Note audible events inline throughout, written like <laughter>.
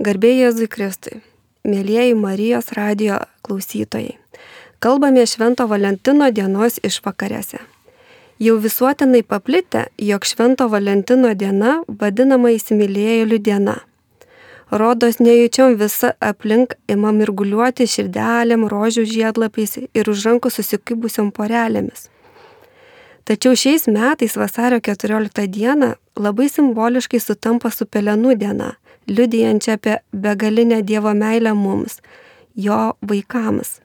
Garbėjai Jėzui Kristui, mėlyjeji Marijos radio klausytojai. Kalbame Švento Valentino dienos išvakarėse. Jau visuotinai paplitę, jog Švento Valentino diena vadinama įsimylėjėlių diena. Rodos nejučiom visa aplink ima mirguliuoti širdelėm, rožių žiedlapiais ir už rankų susikibusiom porelėmis. Tačiau šiais metais vasario 14 dieną labai simboliškai sutampa su Pelenų diena liudijančią apie begalinę Dievo meilę mums, jo vaikams.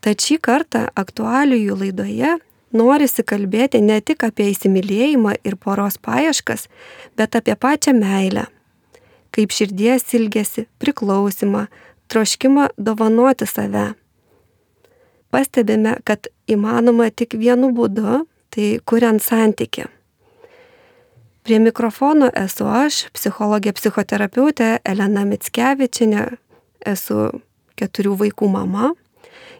Tad šį kartą aktualijų laidoje norisi kalbėti ne tik apie įsimylėjimą ir poros paieškas, bet apie pačią meilę. Kaip širdies ilgesi, priklausimą, troškimą dovanoti save. Pastebime, kad įmanoma tik vienu būdu, tai kuriant santyki. Prie mikrofono esu aš, psichologė psichoterapeutė Elena Mitskevičinė, esu keturių vaikų mama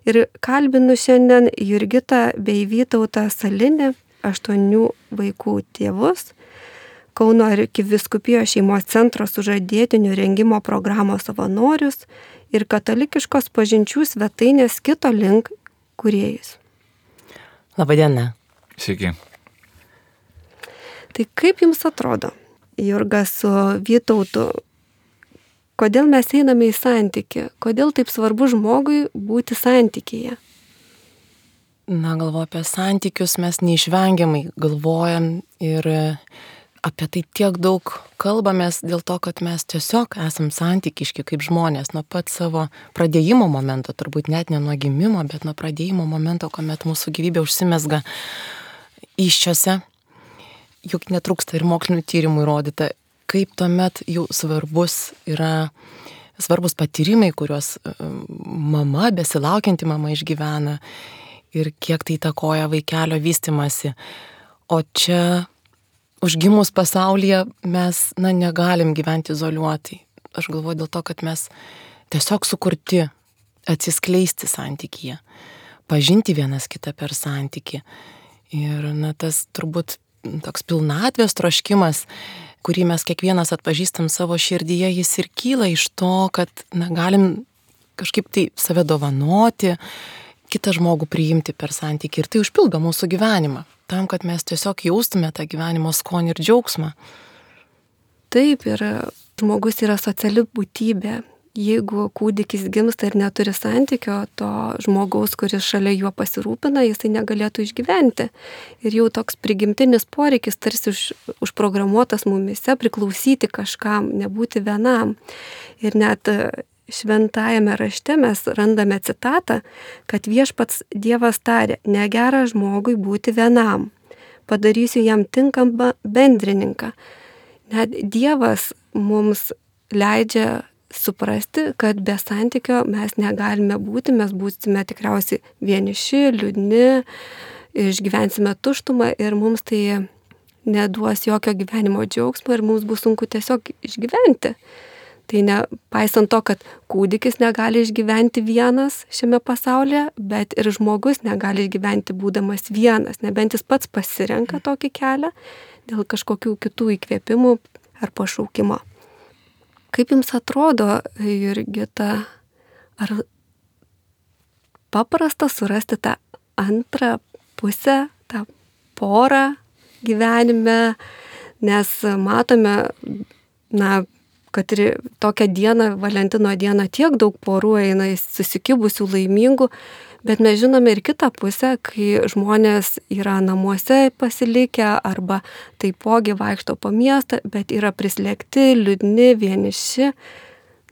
ir kalbinu šiandien Jurgitą bei Vytautą Salinį, aštuonių vaikų tėvus, Kauno arkiviskupijos šeimos centro sužadėtinių rengimo programos savanorius ir katalikiškos pažinčių svetainės kito link kuriejus. Labadiena. Sveiki. Tai kaip jums atrodo, Jurga su Vytautu, kodėl mes einame į santyki, kodėl taip svarbu žmogui būti santykėje? Na, galvoju apie santykius, mes neišvengiamai galvojam ir apie tai tiek daug kalbamės dėl to, kad mes tiesiog esam santykiški kaip žmonės. Nuo pat savo pradėjimo momento, turbūt net ne nuo gimimo, bet nuo pradėjimo momento, kuomet mūsų gyvybė užsimesga iščiose juk netrūksta ir mokslinių tyrimų įrodyta, kaip tuomet jau svarbus yra, svarbus patyrimai, kuriuos e, mama, besilaukianti mama išgyvena ir kiek tai takoja vaikelio vystimasi. O čia užgimus pasaulyje mes, na, negalim gyventi izoliuotai. Aš galvoju dėl to, kad mes tiesiog sukurti atsiskleisti santykyje, pažinti vienas kitą per santyki. Ir, na, tas turbūt toks pilnatvės troškimas, kurį mes kiekvienas atpažįstam savo širdyje, jis ir kyla iš to, kad na, galim kažkaip tai save dovanoti, kitą žmogų priimti per santykį ir tai užpildo mūsų gyvenimą, tam, kad mes tiesiog jaustume tą gyvenimo skonį ir džiaugsmą. Taip, ir žmogus yra sociali būtybė, jeigu kūdikis gimsta ir neturi santykio, to žmogaus, kuris šalia juo pasirūpina, jisai negalėtų išgyventi. Ir jau toks prigimtinis poreikis tarsi už, užprogramuotas mumise priklausyti kažkam, nebūti vienam. Ir net šventajame rašte mes randame citatą, kad viešpats Dievas tarė, negera žmogui būti vienam, padarysiu jam tinkamą bendrininką. Net Dievas mums leidžia suprasti, kad be santykio mes negalime būti, mes būsime tikriausiai vieniši, liūdni, išgyvensime tuštumą ir mums tai neduos jokio gyvenimo džiaugsmo ir mums bus sunku tiesiog išgyventi. Tai nepaisant to, kad kūdikis negali išgyventi vienas šiame pasaulyje, bet ir žmogus negali išgyventi būdamas vienas, nebent jis pats pasirenka tokį kelią dėl kažkokių kitų įkvėpimų ar pašaukimo. Kaip jums atrodo, Jurgita, ar paprasta surasti tą antrą pusę, tą porą gyvenime, nes matome, na, kad ir tokią dieną, Valentino dieną, tiek daug porų eina susikibusių laimingų, Bet mes žinome ir kitą pusę, kai žmonės yra namuose pasilikę arba taipogi vaikšto po miestą, bet yra prislėgti, liūdni, vieniši.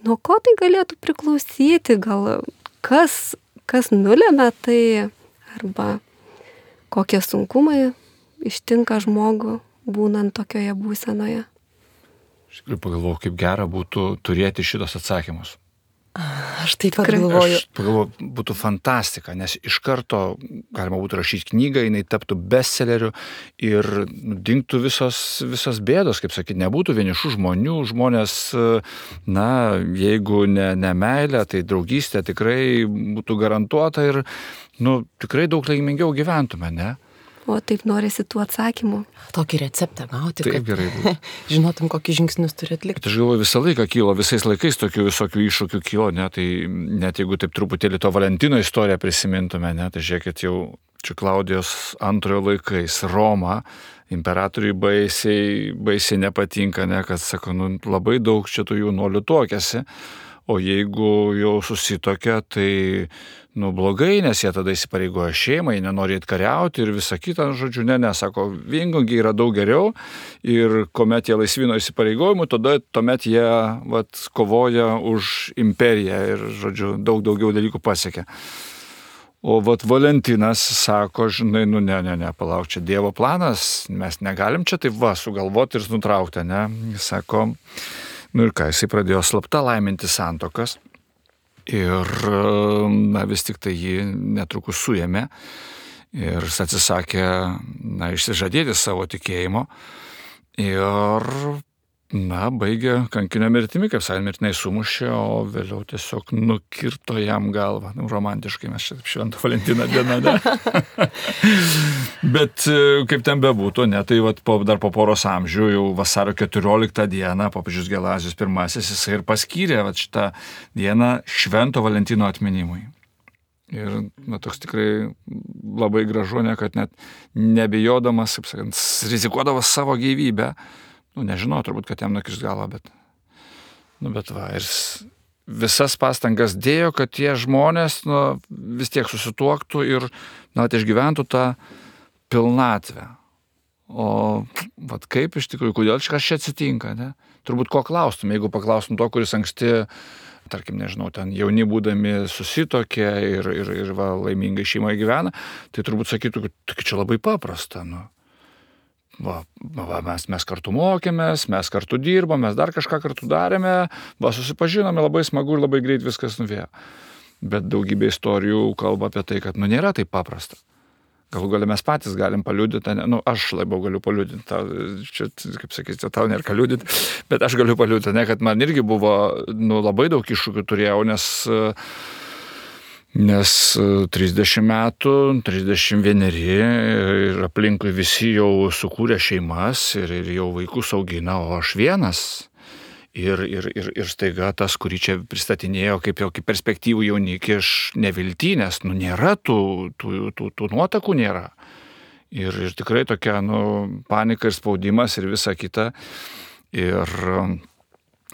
Nuo ko tai galėtų priklausyti? Gal kas, kas nulėmė tai arba kokie sunkumai ištinka žmogų būnant tokioje būsenoje? Iš tikrųjų pagalvoju, kaip gera būtų turėti šitos atsakymus. Aš taip pat galvoju. Aš pagalvoju, būtų fantastika, nes iš karto galima būtų rašyti knygą, jinai taptų bestselleriu ir dinktų visos, visos bėdos, kaip sakyti, nebūtų vienišų žmonių, žmonės, na, jeigu ne, ne meilė, tai draugystė tikrai būtų garantuota ir, nu, tikrai daug laimingiau gyventume, ne? O taip norisi tų atsakymų. Tokį receptą gauti. Taip gerai. būtų. <laughs> Žinotum, kokius žingsnius turi atlikti. Bet aš galvoju, visą laiką kilo, visais laikais tokių visokių iššūkių kilo, ne, tai net jeigu taip truputėlį to Valentino istoriją prisimintume, ne, tai žiūrėkit jau čia Klaudijos antrojo laikais Roma, imperatoriui baisiai, baisiai nepatinka, ne, kad sako, nu, labai daug čia tų jaunuolių tokiasi, o jeigu jau susitokia, tai nu blogai, nes jie tada įsipareigoja šeimai, nenori atkariauti ir visa kita, žodžiu, ne, nesako, viengungiai yra daug geriau ir kuomet jie laisvino įsipareigojimų, tada tuomet jie vat, kovoja už imperiją ir, žodžiu, daug daugiau dalykų pasiekia. O vat Valentinas sako, žinai, nu ne, ne, ne, palauk, čia Dievo planas, mes negalim čia taip va sugalvoti ir nutraukti, ne. Sako, nu ir ką, jisai pradėjo slapta laiminti santokas. Ir, na, vis tik tai jį netrukus suėmė ir jis atsisakė, na, išsižadėti savo tikėjimo. Ir na, baigė kankinio mirtimi, kaip sakė, mirtinai sumušė, o vėliau tiesiog nukirto jam galvą. Nu, romantiškai mes čia šventą Valentiną dieną. Ne? <laughs> Bet e, kaip ten bebūtų, ne, tai vat, po, dar po poros amžių, jau vasario 14 dieną, popiežius Gelazijos pirmasis, jisai ir paskyrė vat, šitą dieną švento Valentino atminimui. Ir na, toks tikrai labai gražu, ne, kad net nebijodamas, kaip sakant, rizikuodamas savo gyvybę, nu, nežinau, turbūt, kad jam nukirs galvą, bet, nu, bet va, ir visas pastangas dėjo, kad tie žmonės, nu, vis tiek susituoktų ir, na, vat, išgyventų tą pilnatvę. O, vad kaip iš tikrųjų, kodėl kažkas čia atsitinka, ne? Turbūt ko klaustum, jeigu paklaustum to, kuris anksti, tarkim, nežinau, ten jauni būdami susitokė ir, ir, ir va, laimingai šeimoje gyvena, tai turbūt sakytų, kad "Taigi čia labai paprasta, nu. Va, va, mes, mes kartu mokėmės, mes kartu dirbom, mes dar kažką kartu darėme, va, susipažinome, labai smagu ir labai greit viskas nuvėjo. Bet daugybė istorijų kalba apie tai, kad, nu, nėra taip paprasta. Galų galia mes patys galim paliudyti, ne, nu, aš labiau galiu paliudyti, čia, kaip sakyti, tau nėra ką liudyti, bet aš galiu paliudyti, ne, kad man irgi buvo, nu, labai daug iššūkių turėjau, nes uh, Nes e, 30 metų, 31 ir aplinkui visi jau sukūrė šeimas ir, ir jau vaikus augina, o aš vienas. Ir, ir, ir, ir staiga tas, kurį čia pristatinėjo kaip jau kaip perspektyvų jaunikį iš neviltynės, nu nėra tų, tų, tų, tų nuotakų nėra. Ir, ir tikrai tokia, nu, panika ir spaudimas ir visa kita. Ir,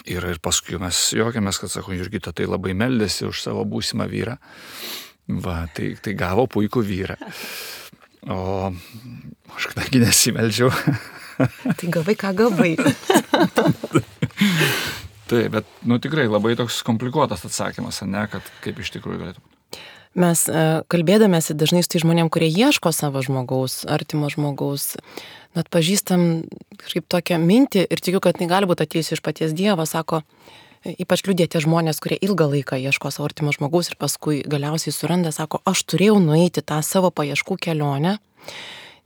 ir, ir paskui mes juokiamės, kad, sako, Jurgita tai labai meldėsi už savo būsimą vyrą. Va, tai, tai gavo puikų vyrą. O aš kadangi nesimeldžiau. Tai gavai, ką gavai. Taip, bet, nu tikrai labai toks komplikuotas atsakymas, ne, kad kaip iš tikrųjų galėtų būti. Mes e, kalbėdamėsi dažnai su tai žmonėm, kurie ieško savo žmogaus, artimo žmogaus, net pažįstam kažkaip tokią mintį ir tikiu, kad tai gali būti atėjusi iš paties Dievo, sako, ypač liūdė tie žmonės, kurie ilgą laiką ieško savo artimo žmogaus ir paskui galiausiai suranda, sako, aš turėjau nueiti tą savo paieškų kelionę,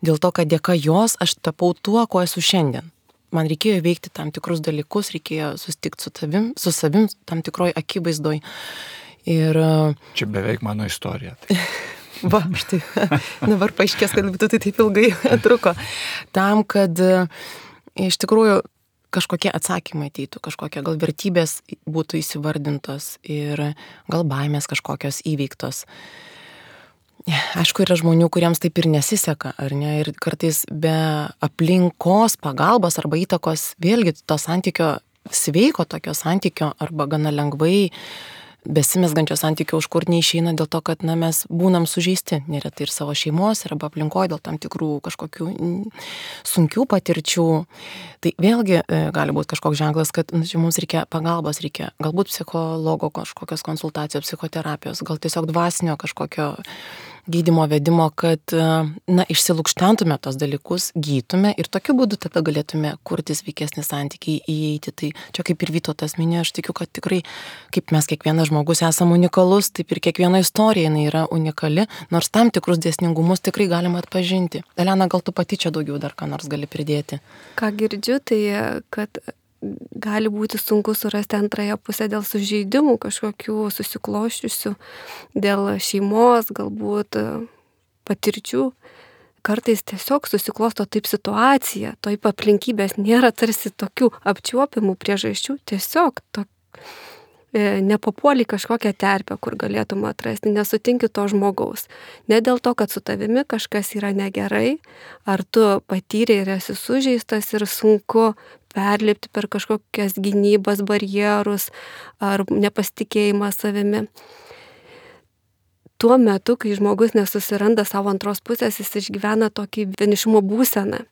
dėl to, kad dėka jos aš tapau tuo, kuo esu šiandien. Man reikėjo įveikti tam tikrus dalykus, reikėjo susitikti su, tavim, su savim tam tikroj akivaizdoj. Ir Čia beveik mano istorija. Tai. <laughs> Va, štai. <laughs> Dabar paaiškės, kad būtų tai taip ilgai <laughs> truko. Tam, kad e, iš tikrųjų kažkokie atsakymai ateitų, kažkokie gal vertybės būtų įsivardintos ir gal baimės kažkokios įveiktos. Aišku, yra žmonių, kuriems taip ir nesiseka, ar ne? Ir kartais be aplinkos pagalbos arba įtakos, vėlgi to santykio, sveiko tokio santykio arba gana lengvai besimesgančio santykio užkur neišeina dėl to, kad na, mes būnam sužeisti neretai ir savo šeimos arba aplinkoje dėl tam tikrų kažkokių sunkių patirčių. Tai vėlgi e, gali būti kažkoks ženklas, kad nu, čia mums reikia pagalbos, reikia galbūt psichologo kažkokios konsultacijos, psichoterapijos, gal tiesiog dvasinio kažkokio gydimo vedimo, kad e, na, išsilūkštentume tos dalykus, gytume ir tokiu būdu tada galėtume kurti sveikesnį santykį, įeiti. Tai čia kaip ir Vytotas minėjo, aš tikiu, kad tikrai, kaip mes kiekvienas žmogus esame unikalus, taip ir kiekviena istorija jinai yra unikali, nors tam tikrus dėsningumus tikrai galima atpažinti. Elena, gal tu pati čia daugiau dar ką nors gali pridėti? Ką girdžiu, tai kad gali būti sunku surasti antrąją pusę dėl sužeidimų kažkokių susikloščiusių, dėl šeimos, galbūt patirčių. kartais tiesiog susiklosto taip situacija, taip aplinkybės nėra tarsi tokių apčiuopimų priežasčių, tiesiog to, e, nepapuoli kažkokią terpę, kur galėtum atrasti, nesutinki to žmogaus. Ne dėl to, kad su tavimi kažkas yra negerai, ar tu patyrė ir esi sužeistas ir sunku perlipti per kažkokias gynybas, barjerus ar nepasitikėjimą savimi tuo metu, kai žmogus nesusiranda savo antros pusės, jis išgyvena tokį vienišumo būseną.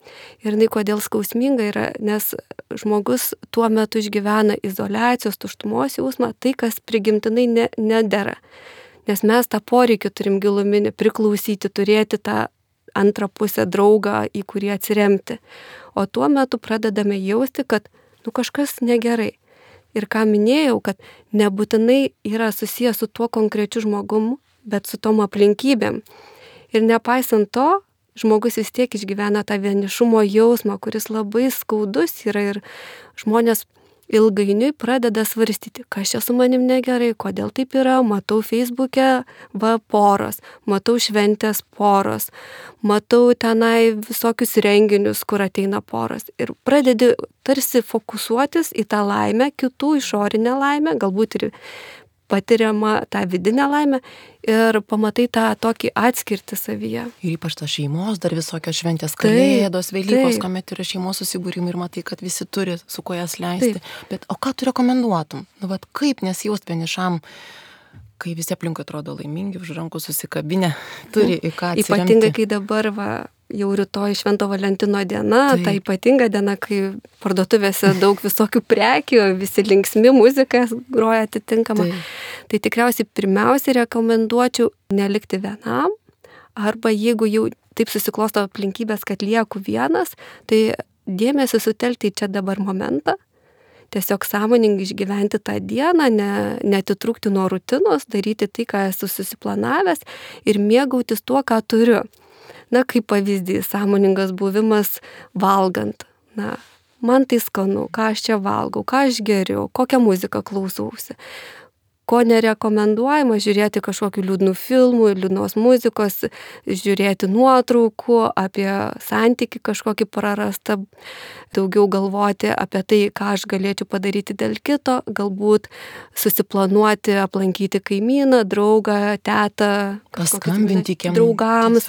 Ir jinai kodėl skausminga yra, nes žmogus tuo metu išgyvena izolacijos, tuštumos jausmą, tai kas prigimtinai ne, nedėra. Nes mes tą poreikį turim giluminį priklausyti, turėti tą antrą pusę draugą, į kurį atsiremti. O tuo metu pradedame jausti, kad nu, kažkas negerai. Ir ką minėjau, kad nebūtinai yra susijęs su tuo konkrečiu žmogumu, bet su tom aplinkybėm. Ir nepaisant to, žmogus vis tiek išgyvena tą vienišumo jausmą, kuris labai skaudus yra ir žmonės ilgainiui pradeda svarstyti, kas čia su manim negerai, kodėl taip yra, matau Facebook'e va poros, matau šventės poros, matau tenai visokius renginius, kur ateina poros. Ir pradedi tarsi fokusuotis į tą laimę, kitų išorinę laimę, galbūt ir patiriama tą vidinę laimę ir pamatai tą tokį atskirti savyje. Ir ypač tos šeimos, dar visokios šventės, kalėdos, Velykos, taip. kuomet yra šeimos susibūrimai ir matai, kad visi turi su kuo jas leisti. Taip. Bet o ką tu rekomenduotum? Nu, vat, kaip nesijaust vienišam? Kai visi aplinkui atrodo laimingi, už rankų susikabinę, <laughs> turi į ką atsiremti. Ypatingai, kai dabar va, jau rytoj Švento Valentino diena, Taip. ta ypatinga diena, kai parduotuvėse daug visokių prekių, visi linksmi muzika groja atitinkama. Taip. Tai tikriausiai pirmiausiai rekomenduočiau nelikti vienam, arba jeigu jau taip susiklosto aplinkybės, kad lieku vienas, tai dėmesį sutelkti į čia dabar momentą, tiesiog sąmoningai išgyventi tą dieną, ne, netitrūkti nuo rutinos, daryti tai, ką esu susiplanavęs ir mėgautis tuo, ką turiu. Na, kaip pavyzdys, sąmoningas buvimas valgant. Na, man tai skanu, ką aš čia valgau, ką aš geriau, kokią muziką klausausi ko nerekomenduojama žiūrėti kažkokių liūdnų filmų, liūdnos muzikos, žiūrėti nuotraukų apie santyki kažkokį prarastą, daugiau galvoti apie tai, ką aš galėčiau padaryti dėl kito, galbūt susiplanuoti, aplankyti kaimyną, draugą, tetą, paskambinti draugams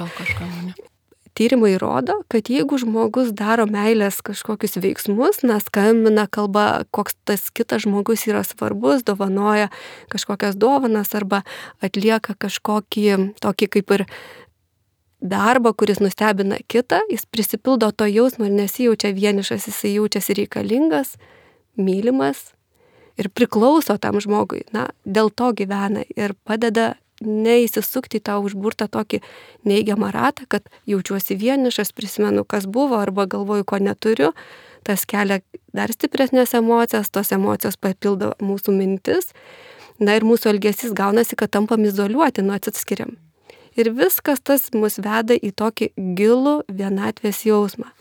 tyrimai rodo, kad jeigu žmogus daro meilės kažkokius veiksmus, na, skambina, kalba, koks tas kitas žmogus yra svarbus, dovanoja kažkokias dovanas arba atlieka kažkokį tokį kaip ir darbą, kuris nustebina kitą, jis prisipildo to jausmo ir nesijaučia vienišas, jisai jaučiasi reikalingas, mylimas ir priklauso tam žmogui. Na, dėl to gyvena ir padeda neįsisukti į tą užburtą tokį neigiamą ratą, kad jaučiuosi vienišas, prisimenu, kas buvo arba galvoju, ko neturiu, tas kelia dar stipresnės emocijas, tos emocijos papildo mūsų mintis. Na ir mūsų elgesys gaunasi, kad tampam izoliuoti, nu atsiskiriam. Ir viskas tas mus veda į tokį gilų vienatvės jausmą.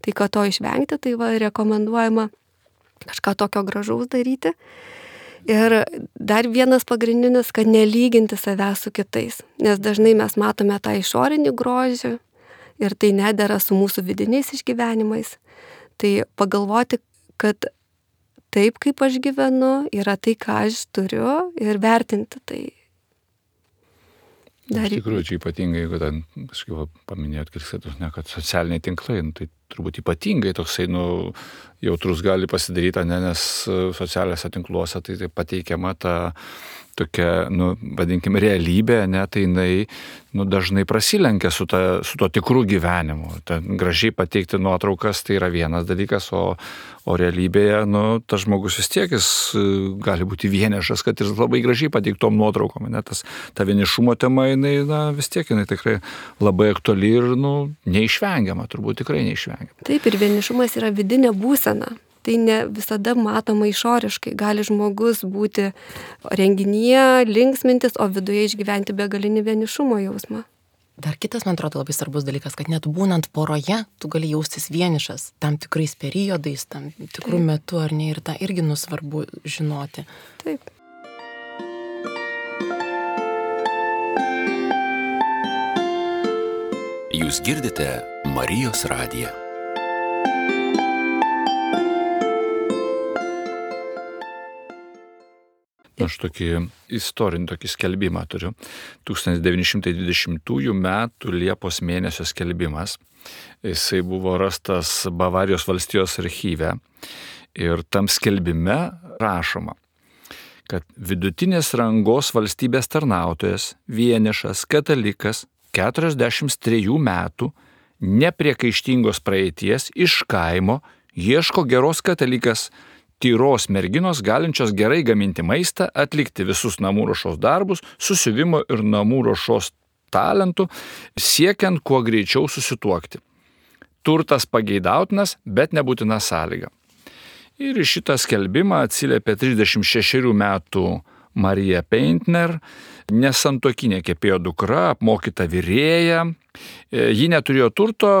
Tai, kad to išvengti, tai va rekomenduojama kažką tokio gražaus daryti Ir dar vienas pagrindinis, kad nelyginti savęs su kitais, nes dažnai mes matome tą išorinį grožį ir tai nedėra su mūsų vidiniais išgyvenimais. Tai pagalvoti, kad taip, kaip aš gyvenu, yra tai, ką aš turiu ir vertinti tai. Dar... Iš tikrųjų, čia ypatingai, jeigu ten, kažkaip paminėjot, ne, kad socialiniai tinklai, nu, tai turbūt ypatingai toksai, nu, jautrus gali pasidaryti, ne, nes socialiniuose tinkluose tai, tai pateikiama ta tokia, nu, vadinkim, realybė, ne, tai jinai nu, dažnai prasilenkia su, ta, su to tikrų gyvenimu. Ta, gražiai pateikti nuotraukas tai yra vienas dalykas, o, o realybėje, nu, tas žmogus vis tiek jis e, gali būti vienišas, kad ir labai gražiai pateiktom nuotraukom. Ne, tas, ta vienišumo tema, jinai, na, vis tiek jinai tikrai labai aktuali ir, nu, neišvengiama, turbūt tikrai neišvengiama. Taip, ir vienišumas yra vidinė būsena tai ne visada matoma išoriškai. Gali žmogus būti renginyje, linksmintis, o viduje išgyventi begalinį vienišumo jausmą. Dar kitas, man atrodo, labai svarbus dalykas, kad net būnant poroje, tu gali jaustis vienišas tam tikrais periodais, tam tikrų Taip. metų ar ne, ir tą irgi nusvarbu žinoti. Taip. Jūs girdite Marijos radiją. Aš tokį istorinį tokį skelbimą turiu. 1920 m. Liepos mėnesio skelbimas. Jisai buvo rastas Bavarijos valstijos archyve. Ir tam skelbime rašoma, kad vidutinės rangos valstybės tarnautojas, vienišas, katalikas, 43 metų, nepriekaištingos praeities, iš kaimo, ieško geros katalikas, tyros merginos galinčios gerai gaminti maistą, atlikti visus namų ruošos darbus, susivimo ir namų ruošos talentų, siekiant kuo greičiau susituokti. Turtas pageidautinas, bet nebūtina sąlyga. Ir šitą skelbimą atsiliepė 36 metų Marija Peintner, nesantokinė kepėjo dukra, apmokyta vyrėja. Ji neturėjo turto,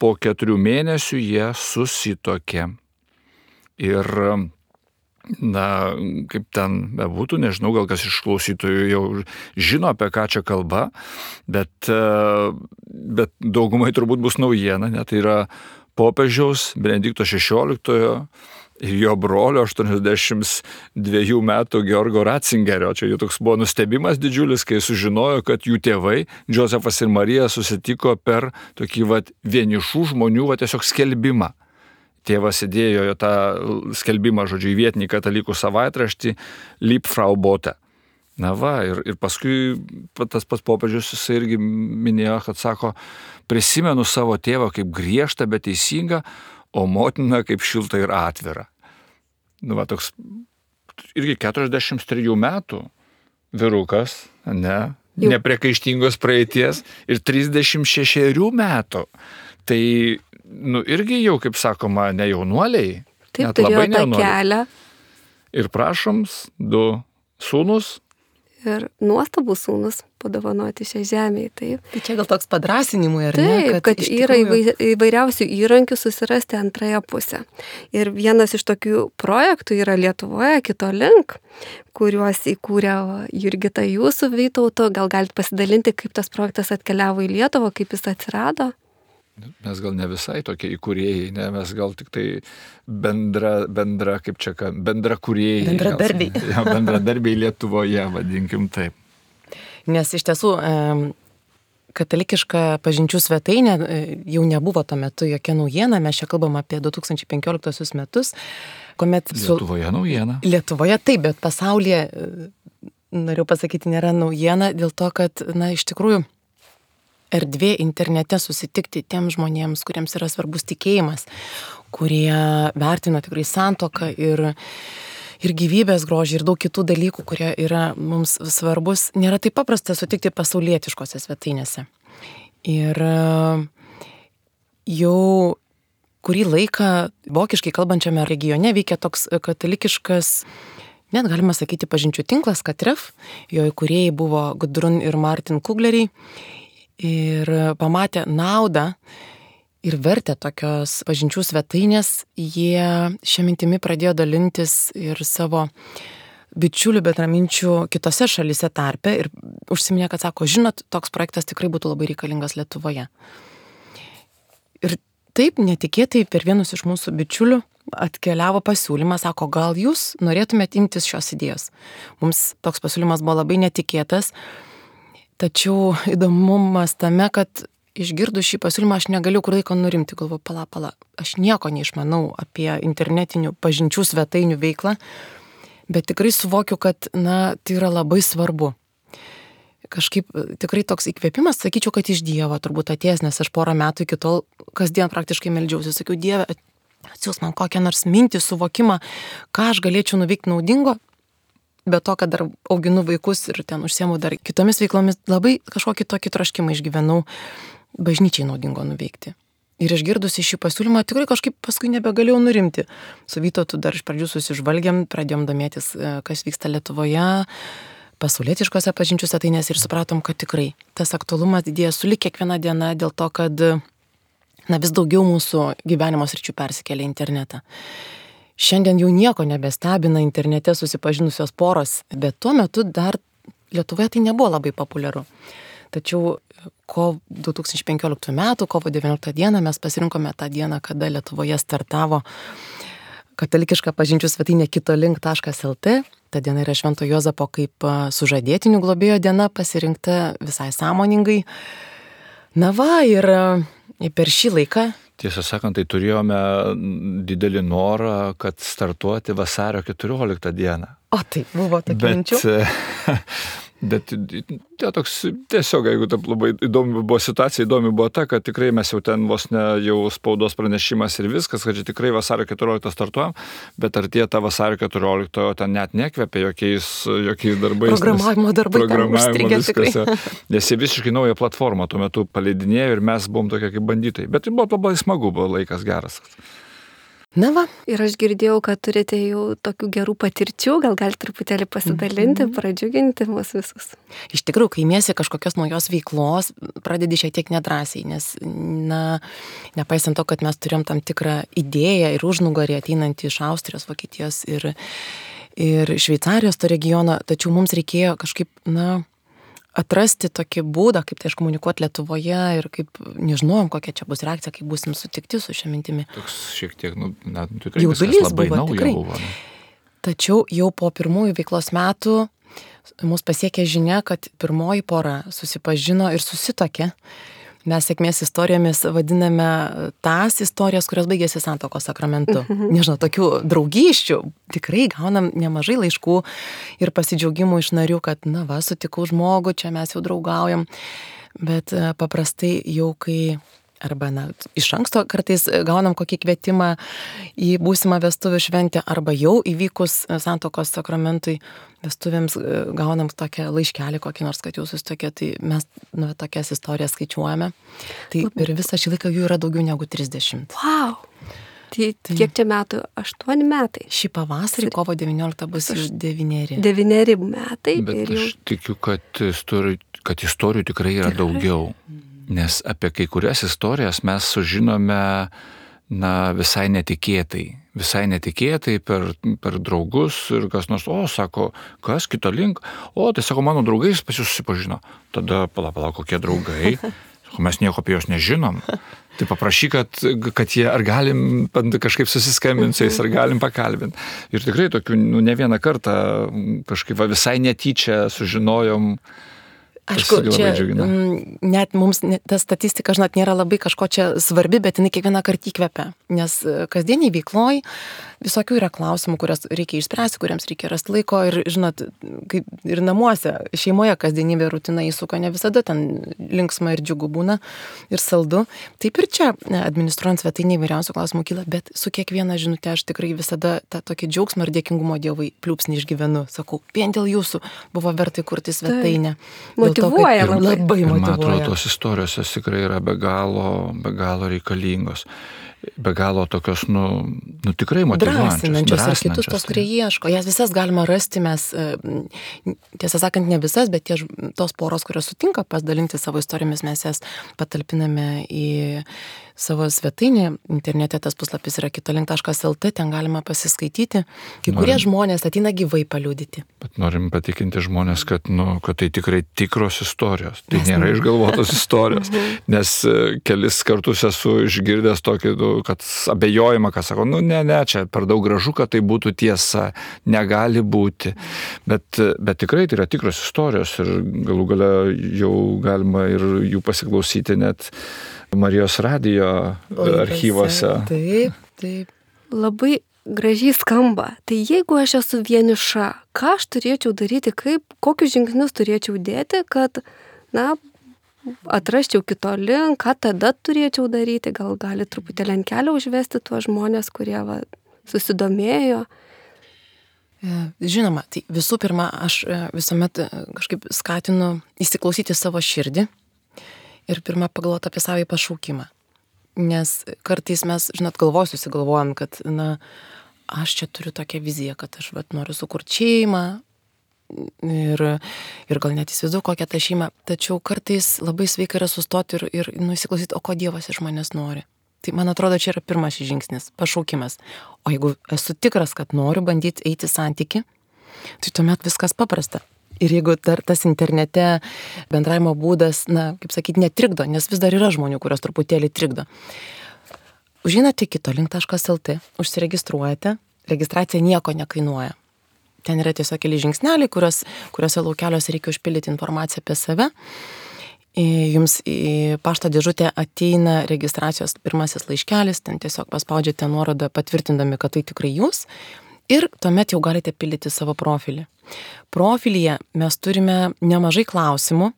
po keturių mėnesių jie susitokė. Ir, na, kaip ten bebūtų, nežinau, gal kas iš klausytojų jau žino, apie ką čia kalba, bet, bet daugumai turbūt bus naujiena, net tai yra popiežiaus Benedikto XVI ir jo brolio 82 metų Georgo Ratzingerio. Čia jų toks buvo nustebimas didžiulis, kai sužinojo, kad jų tėvai, Josefas ir Marija, susitiko per tokį vat, vienišų žmonių vat, tiesiog skelbimą. Tėvas įdėjo tą skelbimą, žodžiu, į vietinį katalikų savaitraštį Lipfrau Bote. Na va, ir, ir paskui tas pats popiežius jisai irgi minėjo, kad sako, prisimenu savo tėvą kaip griežtą, bet teisingą, o motina kaip šilta ir atvira. Nu, va, toks irgi 43 metų virukas, ne, nepriekaištingos praeities ir 36 metų. Tai, nu, irgi jau, kaip sakoma, ne jaunuoliai. Taip, tą kelią. Ir prašom, du sūnus, ir nuostabus sūnus padovanoti šią žemę. Taip. Tai čia gal toks padrasinimui, ar taip, ne? Taip, kad, kad yra tikrųjų... įvairiausių įrankių susirasti antrąją pusę. Ir vienas iš tokių projektų yra Lietuvoje, kito link, kuriuos įkūrė Jurgita jūsų Vytauto. Gal galite pasidalinti, kaip tas projektas atkeliavo į Lietuvą, kaip jis atsirado? Mes gal ne visai tokie įkūrėjai, ne, mes gal tik tai bendra, bendra kaip čia, bendra kūrėjai. Bendradarbiai. <laughs> Ja, bendradarbiai Lietuvoje, vadinkim taip. Nes iš tiesų katalikiška pažinčių svetainė e, jau nebuvo tuo metu jokia naujiena, mes čia kalbam apie 2015 metus, kuomet... Su... Lietuvoje naujiena. Lietuvoje taip, bet pasaulyje, e, noriu pasakyti, nėra naujiena dėl to, kad, na, iš tikrųjų, erdvė internete susitikti tiem žmonėms, kuriems yra svarbus tikėjimas, kurie vertina tikrai santoką ir, ir gyvybės grožį ir daug kitų dalykų, kurie yra mums svarbus, nėra taip paprasta sutikti pasaulietiškose svetainėse. Ir jau kurį laiką vokiškai kalbančiame regione veikia toks katalikiškas net galima sakyti pažinčių tinklas Katref, jo įkūrėjai buvo Gudrun ir Martin Kugleriai ir pamatę naudą ir vertę tokios pažinčių svetainės, jie šią mintimį pradėjo dalintis ir savo bičiulių bendraminčių kitose šalise tarpe ir užsiminė, kad sako, žinot, toks projektas tikrai būtų labai reikalingas Lietuvoje. Ir taip netikėtai per vienus iš mūsų bičiulių atkeliavo pasiūlymas, sako, gal jūs norėtumėte imtis šios idėjos. Mums toks pasiūlymas buvo labai netikėtas Tačiau įdomumas tame, kad išgirdus šį pasiūlymą aš negaliu kur laiko nurimti, galvoju, pala, pala, aš nieko neišmanau apie internetinių pažinčių svetainių veiklą, bet tikrai suvokiu, kad, na, tai yra labai svarbu. Kažkaip tikrai toks įkvėpimas, sakyčiau, kad iš Dievo turbūt atėjęs, nes aš porą metų iki tol kasdien praktiškai meldžiausi, sakiau, Dieve, atsiūs man kokią nors mintį, suvokimą, ką aš galėčiau nuveikti naudingo, be to, kad dar auginu vaikus ir ten užsiemu dar kitomis veiklomis, labai kažkokį tokį troškimą išgyvenau bažnyčiai naudingo nuveikti. Ir išgirdusi šį pasiūlymą tikrai kažkaip paskui nebegalėjau nurimti. Su Vytautu dar iš pradžių susižvalgiam, pradėjom domėtis, e, kas vyksta Lietuvoje, pasaulietiškose pažinčių svetainės ir supratom, kad tikrai tas aktualumas didėja sulik kiekvieną dieną dėl to, kad na, vis daugiau mūsų gyvenimo sričių persikelia į internetą. Šiandien jau nieko nebestebina internete susipažinusios poros, bet tuo metu dar Lietuvoje tai nebuvo labai populiaru. Tačiau ko 2015 m. kovo 19 d. mes pasirinkome tą dieną, kada Lietuvoje startavo katalikiška pažinčių svetainė kitolink.lt. Ta diena yra Švento Jozapo kaip sužadėtinių globėjo diena pasirinkta visai sąmoningai. Na va, ir per šį laiką Tiesą sakant, tai turėjome didelį norą, kad startuoti vasario 14 dieną. O tai buvo tokia Bet, minčių. <laughs> bet tai toks tiesiog, jeigu taip labai įdomi buvo situacija, įdomi buvo ta, kad tikrai mes jau ten vos ne jau spaudos pranešimas ir viskas, kad čia tikrai vasario 14 startuojam, bet ar tie tą vasario 14 ten net nekvepia jokiais, jokiais darbais. Programavimo darbai Programavimo viskas. Nes jie visiškai naują platformą tuo metu paleidinėjo ir mes buvom tokie kaip banditai. Bet tai buvo labai smagu, buvo laikas geras. Na va, Ir aš girdėjau, kad turite jau tokių gerų patirčių, gal galite truputėlį pasidalinti, pradžiuginti mus visus. iš tikrųjų, kai imiesi kažkokios naujos veiklos, pradedi šiek tiek nedrasiai, nes, na, nepaisant to, kad mes turėjom tam tikrą idėją ir užnugarį ateinantį iš Austrijos, Vokietijos ir, ir Šveicarijos to regiono, tačiau mums reikėjo kažkaip, na, atrasti tokį būdą, kaip tai iškomunikuoti Lietuvoje ir kaip nežinojom, kokia čia bus reakcija, kaip busim sutikti su šia mintimi. Toks šiek tiek, nu, net tikrai viskas Jaudulys labai buvo, nauja tikrai. buvo. nu. Tačiau jau po pirmųjų veiklos metų mus pasiekė žinia, kad pirmoji pora susipažino ir susitokė. Mes sėkmės istorijomis vadiname tas istorijas, kurios baigėsi santokos sakramentu. Nežinau, tokių draugyščių tikrai gaunam nemažai laiškų ir pasidžiaugimų iš narių, kad, na va, sutikau žmogų, čia mes jau draugaujam. Bet e, paprastai jau kai arba na, iš anksto kartais gaunam kokį kvietimą į būsimą vestuvių šventę, arba jau įvykus santokos sakramentui vestuvėms e, gaunam tokią laiškelį kokį nors, kad jūs susitokė, tai mes nu, tokias istorijas skaičiuojame. Tai per visą šį laiką jų yra daugiau negu 30. Wow! Tai kiek čia metų? Aštuoni metai. Šį pavasarį, kovo 19, bus iš devyneri. Devyneri metai. Bet ir jau aš tikiu, kad istorijų, kad istorijų tikrai yra daugiau. Nes apie kai kurias istorijas mes sužinome na, visai netikėtai. Visai netikėtai per, per draugus ir kas nors, o, sako, kas kito link, o, tai sako, mano draugais pas jūs susipažino. Tada, palauk, palauk, kokie draugai. <laughs> Sako, mes nieko apie juos nežinom. Tai paprašyk, kad, kad jie ar galim kažkaip susiskambinti su jais, ar galim pakalbinti. Ir tikrai tokių, nu, ne vieną kartą kažkaip va, visai netyčia sužinojom. tas Aišku, čia džiugina. mm, net mums ne- ta statistika, žinot, nėra labai kažko čia svarbi, bet jinai kiekvieną kartą įkvepia. Nes e, kasdieniai veikloj visokių yra klausimų, kurias reikia išspręsti, kuriems reikia rasti laiko ir, žinot, kaip ir namuose, šeimoje kasdienybė rutina įsuka, ne visada ten linksma ir džiugu būna ir saldu. Taip ir čia, e, administruojant svetainį įvairiausių klausimų kyla, bet su kiekviena žinutė aš tikrai visada tą tokį džiaugsmą ir dėkingumo Dievui pliūpsnį išgyvenu. Sakau, vien dėl jūsų buvo vertai kurti svetainę. Dėl to, kad- Motyvuoja ir labai. labai Ir man atrodo, tos istorijos jos tikrai yra be galo, be galo reikalingos. Be galo tokios, nu, nu tikrai motyvuojančios. drąsinančios ir kitus tos, kurie ieško. Jas visas galima rasti, mes, e, tiesą sakant, ne visas, bet tie, tos poros, kurios sutinka pasidalinti savo istorijomis, mes jas patalpiname į savo svetainį. Internete tas puslapis yra kitolink.lt, ten galima pasiskaityti. Kai kurie Norim. žmonės ateina gyvai paliudyti. Bet norim patikinti žmonės, kad, nu, kad tai tikrai tikros istorijos. Tai Mes nėra išgalvotos <laughs> istorijos. Nes e, kelis kartus esu išgirdęs tokį, nu, kad abejojimą, kad sako, nu ne, ne, čia per daug gražu, kad tai būtų tiesa. Negali būti. Bet, e, bet tikrai tai yra tikros istorijos ir galų gale jau galima ir jų pasiklausyti net Marijos radijo Laidose. archyvose. Taip, taip. labai gražiai skamba. Tai jeigu aš esu vieniša, ką aš turėčiau daryti, kaip, kokius žingsnius turėčiau dėti, kad, na, atrasčiau kito link, ką tada turėčiau daryti, gal gali truputėlį ant kelio užvesti tuos žmonės, kurie va, susidomėjo. E, Žinoma, tai visų pirma, aš e, visuomet e, kažkaip skatinu įsiklausyti savo širdį ir pirmą pagalvoti apie savo pašaukimą. Nes kartais mes, žinot, galvoj susigalvojam, kad, na, aš čia turiu tokią viziją, kad aš vat, noriu sukurti šeimą ir, ir gal net įsivaizduoju, kokią tą šeimą. Tačiau kartais labai sveika yra sustoti ir, ir nusiklausyti, o ko Dievas iš manęs nori. Tai man atrodo, čia yra pirmas žingsnis - pašaukimas. O jeigu esu tikras, kad noriu bandyti eiti santyki, tai tuomet viskas paprasta. Ir jeigu dar tas internete bendravimo būdas, na, kaip sakyti, netrikdo, nes vis dar yra žmonių, kurios truputėlį trikdo. Užinate kito link.lt, užsiregistruojate, registracija nieko nekainuoja. Ten yra tiesiog keli žingsneliai, kurios, kuriuose laukeliuose reikia užpildyti informaciją apie save. Jums į pašto dėžutę ateina registracijos pirmasis laiškelis, ten tiesiog paspaudžiate nuorodą patvirtindami, kad tai tikrai jūs ir tuomet jau galite pildyti savo profilį. Profilyje mes turime nemažai klausimų.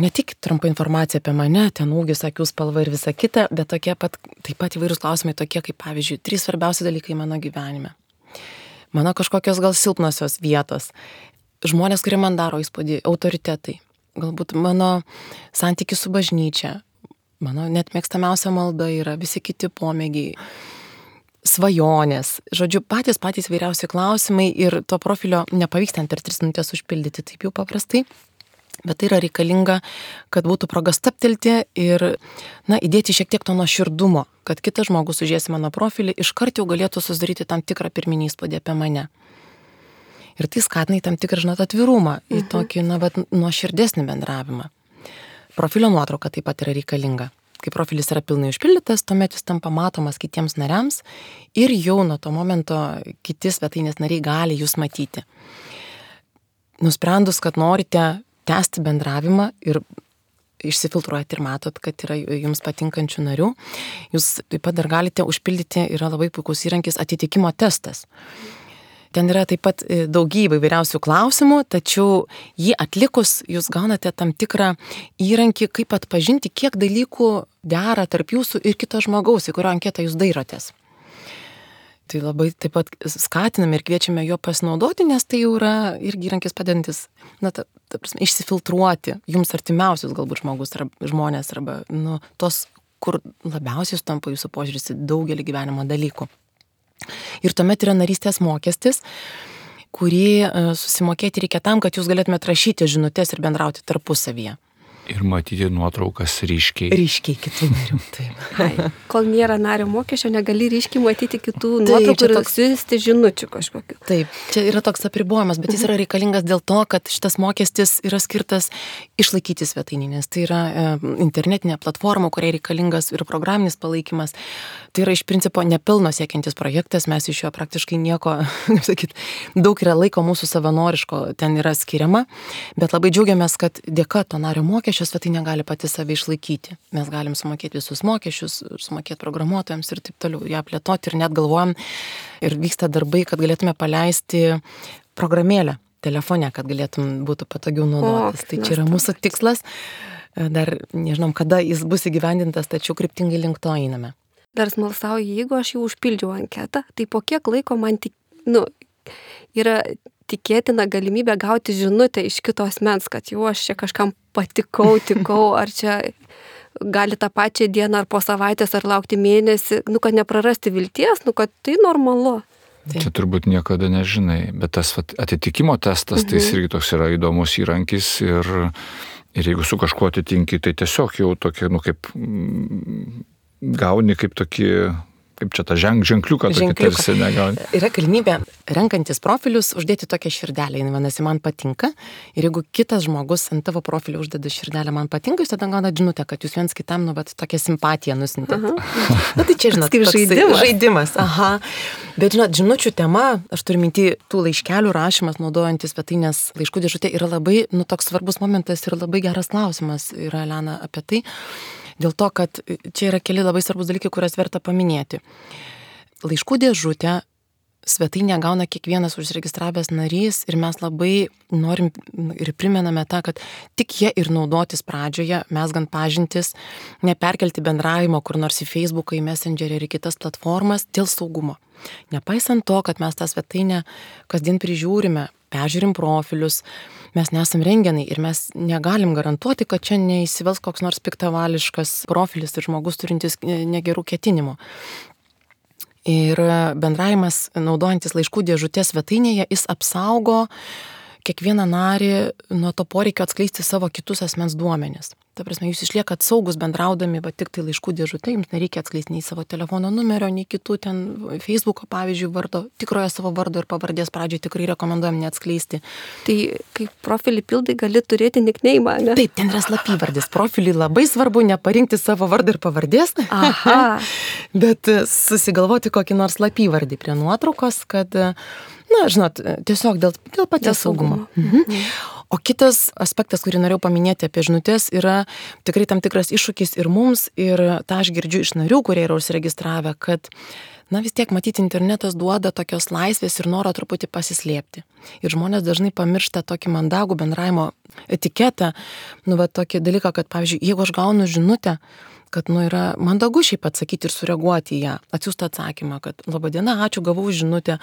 Ne tik trumpa informacija apie mane, ten ūgis, akių spalva ir visa kita, bet tokie pat, taip pat įvairūs klausimai tokie kaip, pavyzdžiui, trys svarbiausi dalykai mano gyvenime. Mano kažkokios gal silpnosios vietos. Žmonės, kurie man daro įspūdį, autoritetai. Galbūt mano santykius su bažnyčia. Mano net mėgstamiausia malda yra visi kiti pomėgiai svajonės, žodžiu, patys patys vairiausi klausimai ir to profilio nepavyks ten per tris minutės užpildyti taip jau paprastai. Bet tai yra reikalinga, kad būtų proga staptelti ir, na, įdėti šiek tiek to nuoširdumo, kad kitas žmogus užės mano profilį, iškart jau galėtų susidaryti tam tikrą pirminį įspūdį apie mane. Ir tai skatina į tam tikrą, žinot, atvirumą, į mhm. tokį, na, bet nuoširdesnį bendravimą. Profilio nuotrauka taip pat yra reikalinga kai profilis yra pilnai užpildytas, tuomet jis tampa matomas kitiems nariams ir jau nuo to momento kiti svetainės nariai gali jūs matyti. Nusprendus, kad norite tęsti bendravimą ir išsifiltruojat ir matot, kad yra jums patinkančių narių, jūs taip pat dar galite užpildyti, yra labai puikus įrankis atitikimo testas. Ten yra taip pat e, daugybė įvairiausių klausimų, tačiau jį atlikus jūs gaunate tam tikrą įrankį, kaip atpažinti, kiek dalykų dera tarp jūsų ir kito žmogaus, į kurio anketą jūs dairotės. Tai labai taip pat skatiname ir kviečiame jo pasinaudoti, nes tai jau yra irgi įrankis padedantis, na, ta, ta prasme, išsifiltruoti jums artimiausius galbūt žmogus ar žmonės arba, nu, tos, kur labiausiai stampa jūsų požiūris į daugelį gyvenimo dalykų. Ir tuomet yra narystės mokestis, kurį e, susimokėti reikia tam, kad jūs galėtumėte rašyti žinutės ir bendrauti tarpusavyje. Ir matyti nuotraukas ryškiai. Ryškiai kitų narių, taip. Kol nėra nario mokesčio, negali ryškiai matyti kitų nuotraukų ir toks... siūsti žinučių kažkokiu. Taip, čia yra toks apribojimas, bet jis yra reikalingas dėl to, kad šitas mokestis yra skirtas išlaikyti svetainį, nes tai yra e, internetinė platforma, kuriai reikalingas ir programinis palaikymas. Tai yra iš principo nepilno siekiantis projektas, mes iš jo praktiškai nieko, <laughs> kaip sakyt, daug yra laiko mūsų savanoriško ten yra skiriama, bet labai džiaugiamės, kad dėka to nario mokesčio mokesčius svetainė gali pati save išlaikyti. Mes galim sumokėti visus mokesčius, sumokėti programuotojams ir taip toliau, ją plėtoti ir net galvojam, ir vyksta darbai, kad galėtume paleisti programėlę telefone, kad galėtum būtų patogiau naudotis. O, tai čia yra mūsų tikslas. Dar nežinom, kada jis bus įgyvendintas, tačiau kryptingai link to einame. Dar smalsauju, jeigu aš jau užpildžiau anketą, tai po kiek laiko man tik, nu, yra tikėtina galimybė gauti žinutę iš kito asmens, kad jau aš čia kažkam patikau, <laughs> tikau, ar čia gali tą pačią dieną ar po savaitės ar laukti mėnesį, nu, kad neprarasti vilties, nu, kad tai normalu. Taip. Čia turbūt niekada nežinai, bet tas vat, atitikimo testas, mhm. tai jis irgi toks yra įdomus įrankis ir, ir jeigu su kažkuo atitinki, tai tiesiog jau tokie, nu kaip gauni kaip tokį kaip čia tą ženk, ženkliuką, ženkliuką. tarsi negauni. Yra galimybė, renkantis profilius, uždėti tokią širdelę, jis vadinasi, man patinka. Ir jeigu kitas žmogus ant tavo profilio uždeda širdelę, man patinka, jūs tada gauna žinutę, kad jūs viens kitam, nu, bet tokią simpatiją nusintėte. Na tai čia, žinot, kaip žaidimas. žaidimas. Aha. Bet, žinot, žinučių tema, aš turiu minti, tų laiškelių rašymas, naudojantis svetainės laiškų dėžutė, yra labai, nu, toks svarbus momentas ir labai geras klausimas yra, Elena, apie tai. Dėl to, kad čia yra keli labai svarbus dalykai, kurias verta paminėti. Laiškų dėžutę svetainę gauna kiekvienas užsiregistravęs narys ir mes labai norim ir primename tą, kad tik jie ir naudotis pradžioje, mes gan pažintis, neperkelti bendravimo kur nors į Facebooką, į Messengerį ir į kitas platformas dėl saugumo. Nepaisant to, kad mes tą svetainę kasdien prižiūrime, peržiūrim profilius, mes nesam rengenai ir mes negalim garantuoti, kad čia neįsivels koks nors piktavališkas profilis ir žmogus turintis negerų ketinimų. Ir bendravimas naudojantis laiškų dėžutės svetainėje, jis apsaugo kiekvieną narį nuo to poreikio atskleisti savo kitus asmens duomenis. Ta prasme, jūs išliekat saugus bendraudami, bet tik tai laiškų dėžutė, jums nereikia atskleisti nei savo telefono numerio, nei kitų ten Facebook'o, pavyzdžiui, vardo, tikrojo savo vardo ir pavardės pradžioj tikrai rekomenduojam neatskleisti. Tai kai profilį pildai gali turėti nikneimą, ne? Taip, ten yra slapyvardis. Profilį labai svarbu neparinkti savo vardą ir pavardės, <laughs> bet e, susigalvoti kokį nors slapyvardį prie nuotraukos, kad, e, na, žinot, tiesiog dėl, dėl paties saugumo. Mhm. O kitas aspektas, kurį norėjau paminėti apie žinutės, yra tikrai tam tikras iššūkis ir mums, ir tą aš girdžiu iš narių, kurie yra užsiregistravę, kad na vis tiek matyti internetas duoda tokios laisvės ir noro truputį pasislėpti. Ir žmonės dažnai pamiršta tokį mandagų bendravimo etiketą, nu, va tokį dalyką, kad, pavyzdžiui, jeigu aš gaunu žinutę, kad nu, yra mandagu šiaip atsakyti ir sureaguoti į ją, atsiųsti atsakymą, kad laba diena, ačiū, gavau žinutę.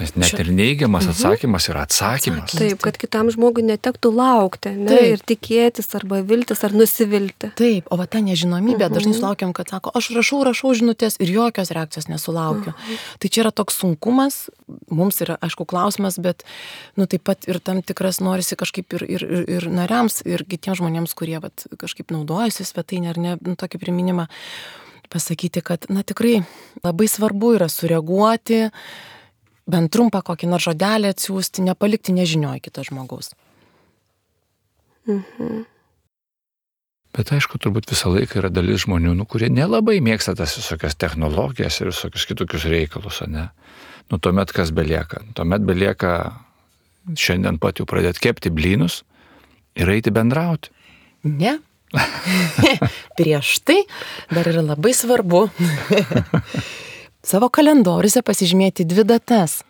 Nes net ir neigiamas atsakymas yra atsakymas. Taip, kad kitam žmogui netektų laukti ne, Taip. ir tikėtis arba viltis ar nusivilti. Taip, o va ta nežinomybė, dažnai sulaukiam, kad sako, aš rašau, rašau žinutės ir jokios reakcijos nesulaukiu. Tai čia yra toks sunkumas, mums yra, aišku, klausimas, bet, nu, taip pat ir tam tikras norisi kažkaip ir, ir, ir, ir nariams, ir kitiems žmonėms, kurie vat, kažkaip naudojasi svetainė ar ne, nu, tokį priminimą pasakyti, kad, na, tikrai labai svarbu yra sureaguoti, bent trumpą kokį nors žodelį atsiųsti, nepalikti nežinioj kito žmogaus. Bet aišku, turbūt visą laiką yra dalis žmonių, nu, kurie nelabai mėgsta tas visokias technologijas ir visokius kitokius reikalus, o ne? Nu, tuomet kas belieka? Tuomet belieka šiandien pat jau pradėti kepti blynus ir eiti bendrauti. Ne. <laughs> Prieš tai dar yra labai svarbu <laughs> savo kalendoriuose pasižymėti dvi datas.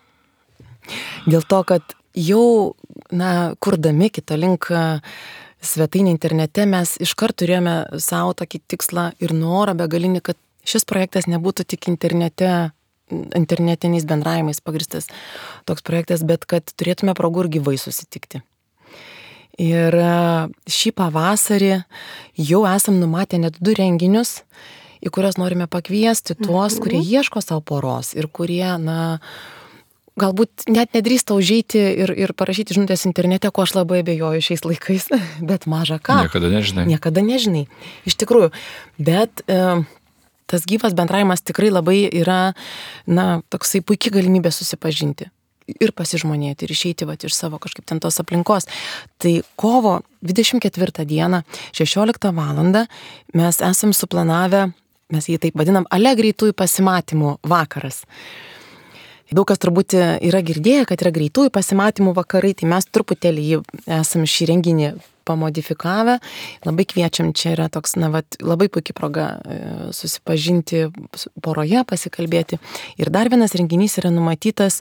Dėl to, kad jau, na, kurdami kitą link svetainį internete, mes iškart turėjome savo tokį tikslą ir norą begalinį, kad šis projektas nebūtų tik internete internetiniais bendravimais pagristas toks projektas, bet kad turėtume progų ir gyvai susitikti. Ir e, šį pavasarį jau esam numatę net du renginius, į kuriuos norime pakviesti tuos, kurie ieško savo poros ir kurie, na, galbūt net nedrįsta užeiti ir, ir parašyti žinutės internete, ko aš labai abejoju šiais laikais, <laughs> bet maža ką. Niekada nežinai. Niekada nežinai. Iš tikrųjų. Bet e, tas gyvas bendravimas tikrai labai yra, na, toksai puikia galimybė susipažinti ir pasižmonėti, ir išeiti va, iš savo kažkaip ten tos aplinkos. Tai kovo 24 dieną, 16 val. mes esam suplanavę, mes jį taip vadinam, ale greitųjų pasimatymų vakaras. Daug kas turbūt yra girdėję, kad yra greitųjų pasimatymų vakarai, tai mes truputėlį jį esam šį renginį pamodifikavę. Labai kviečiam, čia yra toks, na, vat, labai puikia proga e, susipažinti su- poroje, pasikalbėti. Ir dar vienas renginys yra numatytas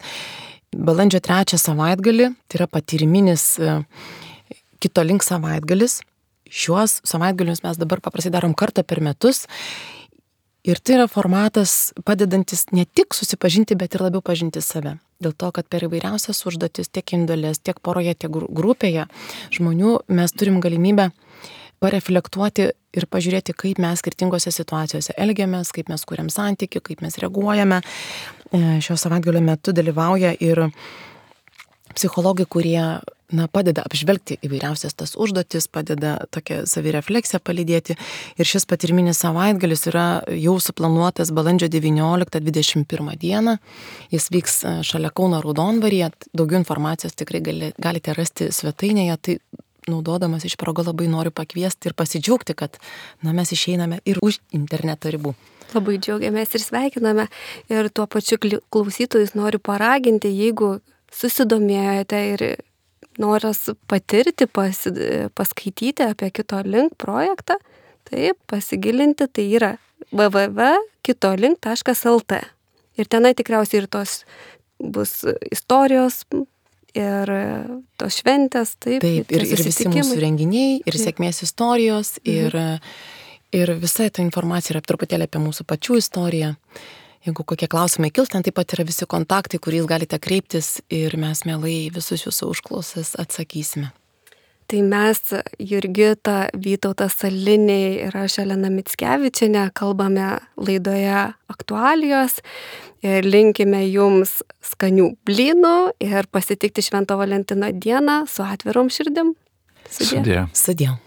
balandžio trečią savaitgalį, tai yra patyriminis e, kito link savaitgalis. Šiuos savaitgalius mes dabar paprastai darom kartą per metus. Ir tai yra formatas padedantis ne tik susipažinti, bet ir labiau pažinti save. Dėl to, kad per įvairiausias užduotis, tiek indėlės, tiek poroje, tiek gru- grupėje žmonių mes turim galimybę pareflektuoti ir pažiūrėti, kaip mes skirtingose situacijose elgiamės, kaip mes kuriam santyki, kaip mes reaguojame. E, Šio savaitgalio metu dalyvauja ir psichologai, kurie na, padeda apžvelgti įvairiausias tas užduotis, padeda tokią savirefleksiją palydėti. Ir šis patirminis savaitgalis yra jau suplanuotas balandžio 19-21 dieną. Jis vyks e, šalia Kauno Raudonvaryje. Daugiau informacijos tikrai gali, galite rasti svetainėje. Tai naudodamas iš progo labai noriu pakviesti ir pasidžiaugti, kad na, mes išeiname ir už interneto ribų. Labai džiaugiamės ir sveikiname. Ir tuo pačiu klausytojus noriu paraginti, jeigu susidomėjote ir noras patirti, pasi, paskaityti apie kito link projektą, taip, pasigilinti, tai yra www.kitolink.lt. Ir tenai tikriausiai ir tos bus istorijos ir tos šventės, taip, Taip, ir, ir visi mūsų renginiai, ir Taip. sėkmės istorijos, ir, ir visa ta informacija yra truputėlį apie mūsų pačių istoriją. Jeigu kokie klausimai kils, ten taip pat yra visi kontaktai, kuriais galite kreiptis ir mes mielai visus jūsų užklausas atsakysime. Tai mes, Jurgita, Vytautas Saliniai ir aš Elena Mitskevičiane kalbame laidoje aktualijos ir linkime jums skanių blynų ir pasitikti Švento Valentino dieną su atvirom širdim. Sudie. Sudė. Sudėjau.